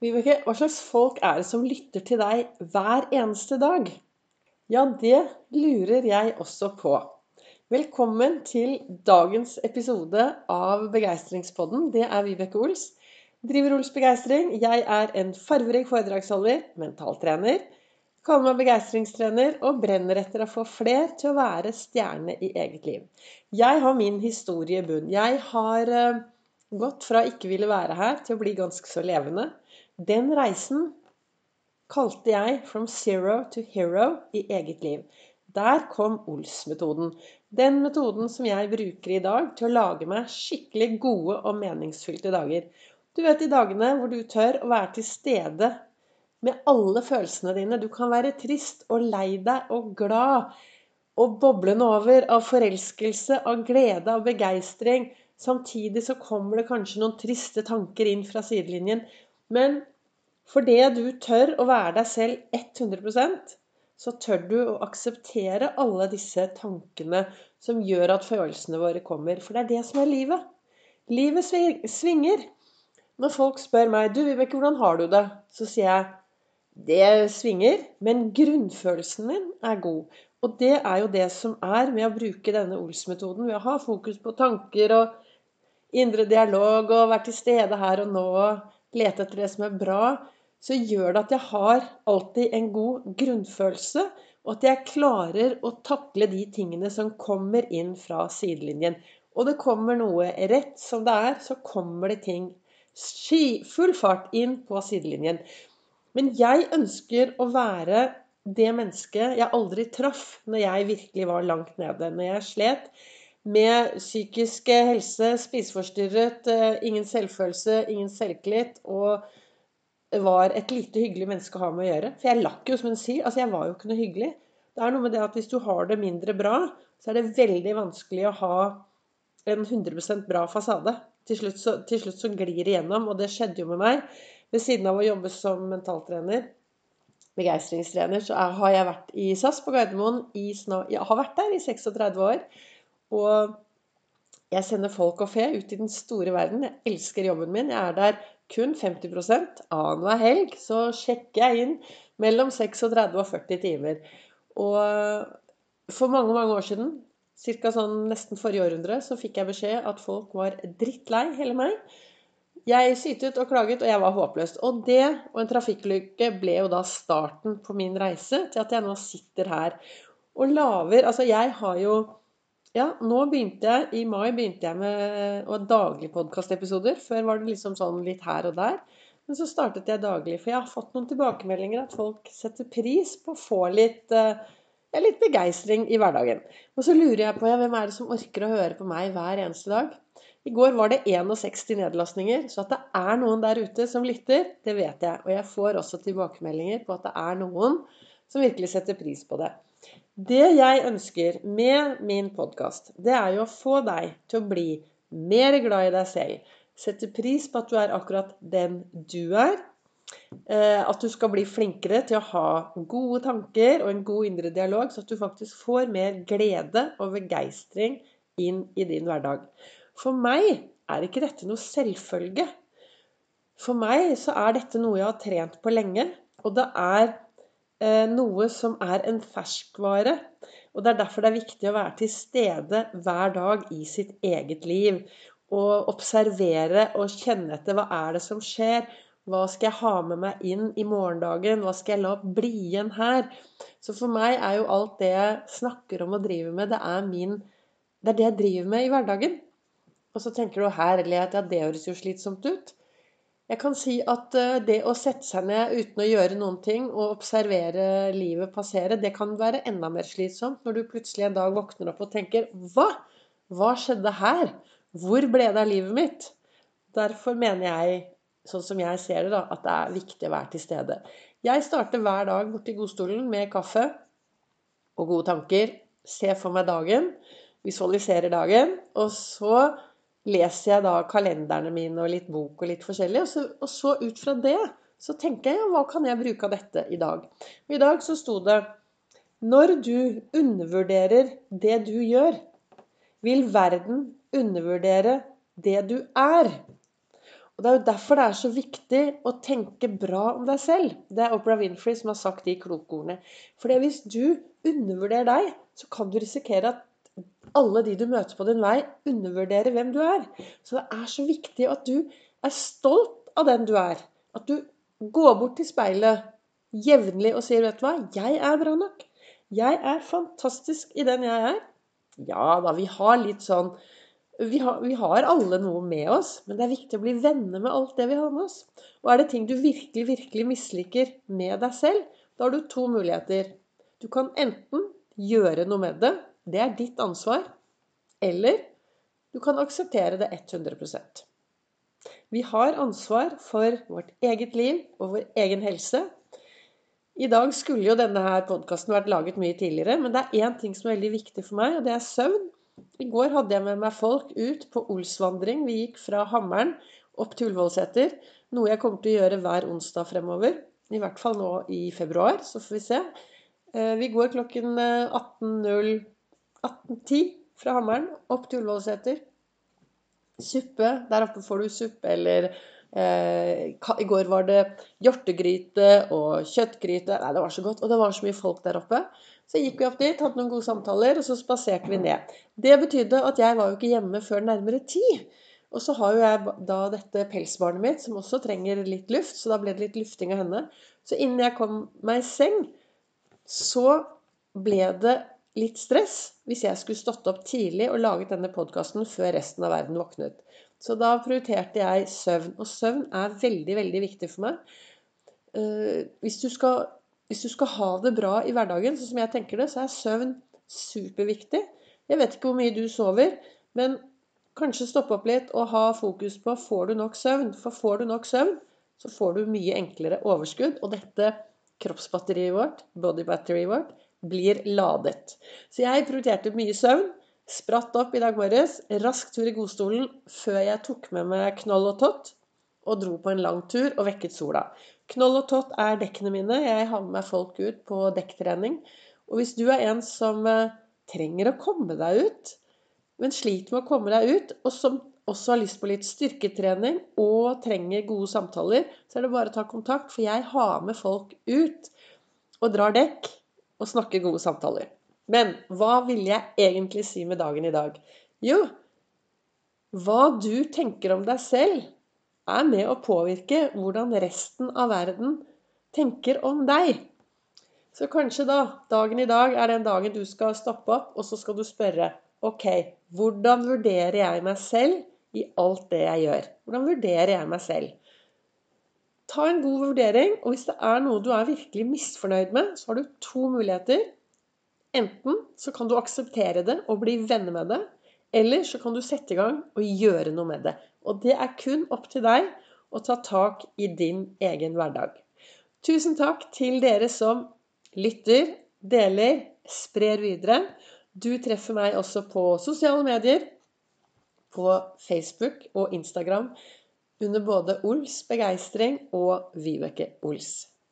Vibeke, hva slags folk er det som lytter til deg hver eneste dag? Ja, det lurer jeg også på. Velkommen til dagens episode av Begeistringspodden. Det er Vibeke Ols. Driver Ols Begeistring. Jeg er en farverik foredragsholder, mentaltrener. Kaller meg begeistringstrener og brenner etter å få fler til å være stjerne i eget liv. Jeg har min historie i bunn. Jeg har uh, gått fra ikke ville være her til å bli ganske så levende. Den reisen kalte jeg 'From zero to hero' i eget liv. Der kom Ols-metoden. Den metoden som jeg bruker i dag til å lage meg skikkelig gode og meningsfylte dager. Du vet de dagene hvor du tør å være til stede med alle følelsene dine. Du kan være trist og lei deg og glad og boblende over av forelskelse, av glede, av begeistring. Samtidig så kommer det kanskje noen triste tanker inn fra sidelinjen. Men fordi du tør å være deg selv 100% så tør du å akseptere alle disse tankene som gjør at følelsene våre kommer. For det er det som er livet. Livet svinger. Når folk spør meg du Vibeke, hvordan har du det? Så sier jeg det svinger, men grunnfølelsen min er god. Og det er jo det som er med å bruke denne Ols-metoden. Ved å ha fokus på tanker og indre dialog og være til stede her og nå lete etter det som er bra så gjør det at jeg har alltid en god grunnfølelse, og at jeg klarer å takle de tingene som kommer inn fra sidelinjen. Og det kommer noe rett som det er, så kommer det ting full fart inn på sidelinjen. Men jeg ønsker å være det mennesket jeg aldri traff når jeg virkelig var langt nede. Når jeg slet med psykisk helse, spiseforstyrret, eh, ingen selvfølelse, ingen selvtillit og var et lite hyggelig menneske å ha med å gjøre. For jeg lakk jo, som en sier. Altså, jeg var jo ikke noe hyggelig. Det er noe med det at hvis du har det mindre bra, så er det veldig vanskelig å ha en 100% bra fasade. Til slutt, så, til slutt så glir det gjennom, og det skjedde jo med meg. Ved siden av å jobbe som mentaltrener, begeistringstrener, så har jeg vært i SAS på Gardermoen i snart, Jeg har vært der i 36 år. Og jeg sender folk og fe ut i den store verden. Jeg elsker jobben min. Jeg er der kun 50% Annenhver helg så sjekker jeg inn mellom 36 og 40 timer. Og for mange, mange år siden, ca. Sånn nesten forrige århundre, så fikk jeg beskjed at folk var drittlei hele meg. Jeg sytet og klaget, og jeg var håpløs. Og det og en trafikkulykke ble jo da starten på min reise til at jeg nå sitter her og lager Altså, jeg har jo ja, nå begynte jeg, I mai begynte jeg med daglige daglig podkastepisoder. Før var det liksom sånn litt her og der. Men så startet jeg daglig, for jeg har fått noen tilbakemeldinger at folk setter pris på å få litt, eh, litt begeistring i hverdagen. Og så lurer jeg på ja, hvem er det som orker å høre på meg hver eneste dag? I går var det 61 nedlastninger, så at det er noen der ute som lytter, det vet jeg. Og jeg får også tilbakemeldinger på at det er noen som virkelig setter pris på det. Det jeg ønsker med min podkast, det er jo å få deg til å bli mer glad i deg selv. Sette pris på at du er akkurat den du er. Eh, at du skal bli flinkere til å ha gode tanker og en god indre dialog, så at du faktisk får mer glede og begeistring inn i din hverdag. For meg er ikke dette noe selvfølge. For meg så er dette noe jeg har trent på lenge. Og det er noe som er en ferskvare. Og Det er derfor det er viktig å være til stede hver dag i sitt eget liv. Og observere og kjenne etter hva er det som skjer. Hva skal jeg ha med meg inn i morgendagen? Hva skal jeg la bli igjen her? Så for meg er jo alt det jeg snakker om og driver med, det er, min, det, er det jeg driver med i hverdagen. Og så tenker du herlighet, ja, det høres jo slitsomt ut. Jeg kan si at eh, det å sette seg ned uten å gjøre noen ting og observere livet passere, det kan være enda mer slitsomt når du plutselig en dag våkner opp og tenker Hva? Hva skjedde her? Hvor ble det av livet mitt? Derfor mener jeg, sånn som jeg ser det, da, at det er viktig å være til stede. Jeg starter hver dag borti godstolen med kaffe og gode tanker. Se for meg dagen. Visualiserer dagen. Og så leser jeg da kalenderne mine og litt bok og litt forskjellig. Og så, og så ut fra det så tenker jeg ja, hva kan jeg bruke av dette i dag? Og I dag så sto det Når du undervurderer det du gjør, vil verden undervurdere det du er. Og Det er jo derfor det er så viktig å tenke bra om deg selv. Det er Oprah Winfrey som har sagt de kloke ordene. For hvis du undervurderer deg, så kan du risikere at alle de du møter på din vei, undervurderer hvem du er. Så det er så viktig at du er stolt av den du er. At du går bort til speilet jevnlig og sier, 'Vet du hva, jeg er bra nok'. Jeg er fantastisk i den jeg er. Ja da, vi har litt sånn vi har, vi har, alle noe med oss, men det er viktig å bli venner med alt det vi har med oss. Og er det ting du virkelig, virkelig misliker med deg selv, da har du to muligheter. Du kan enten gjøre noe med det, det er ditt ansvar, eller du kan akseptere det 100% Vi har ansvar for vårt eget liv og vår egen helse. I dag skulle jo denne her podkasten vært laget mye tidligere, men det er én ting som er veldig viktig for meg, og det er søvn. I går hadde jeg med meg folk ut på Olsvandring. Vi gikk fra Hammeren opp til Ullevålseter. Noe jeg kommer til å gjøre hver onsdag fremover. I hvert fall nå i februar, så får vi se. Eh, vi går klokken 18.10 eh, 18 fra Hammeren opp til Ullevålseter. Suppe. Der oppe får du suppe eller eh, I går var det hjortegryte og kjøttgryte. Nei, det var så godt. Og det var så mye folk der oppe. Så gikk vi opp dit, hadde noen gode samtaler, og så spaserte vi ned. Det betydde at jeg var jo ikke hjemme før nærmere ti. Og så har jo jeg da dette pelsbarnet mitt som også trenger litt luft, så da ble det litt lufting av henne. Så innen jeg kom meg i seng, så ble det litt stress hvis jeg skulle stått opp tidlig og laget denne podkasten før resten av verden våknet. Så da prioriterte jeg søvn. Og søvn er veldig, veldig viktig for meg. Uh, hvis du skal hvis du skal ha det bra i hverdagen, sånn som jeg tenker det, så er søvn superviktig. Jeg vet ikke hvor mye du sover, men kanskje stoppe opp litt og ha fokus på får du nok søvn. For får du nok søvn, så får du mye enklere overskudd. Og dette kroppsbatteriet vårt, bodybatteriet vårt, blir ladet. Så jeg prioriterte mye søvn. Spratt opp i dag morges, rask tur i godstolen før jeg tok med meg knoll og tott og dro på en lang tur og vekket sola. Knoll og tott er dekkene mine. Jeg har med meg folk ut på dekktrening. Og hvis du er en som eh, trenger å komme deg ut, men sliter med å komme deg ut, og som også har lyst på litt styrketrening og trenger gode samtaler, så er det bare å ta kontakt, for jeg har med folk ut og drar dekk og snakke gode samtaler. Men hva ville jeg egentlig si med dagen i dag? Jo, hva du tenker om deg selv, er med å påvirke hvordan resten av verden tenker om deg. Så kanskje da, dagen i dag er den dagen du skal stoppe opp, og så skal du spørre OK, hvordan vurderer jeg meg selv i alt det jeg gjør? Hvordan vurderer jeg meg selv? Ta en god vurdering, og hvis det er noe du er virkelig misfornøyd med, så har du to muligheter. Enten så kan du akseptere det og bli venner med det, eller så kan du sette i gang og gjøre noe med det. Og det er kun opp til deg å ta tak i din egen hverdag. Tusen takk til dere som lytter, deler, sprer videre. Du treffer meg også på sosiale medier, på Facebook og Instagram under både Ols begeistring og Vibeke Ols.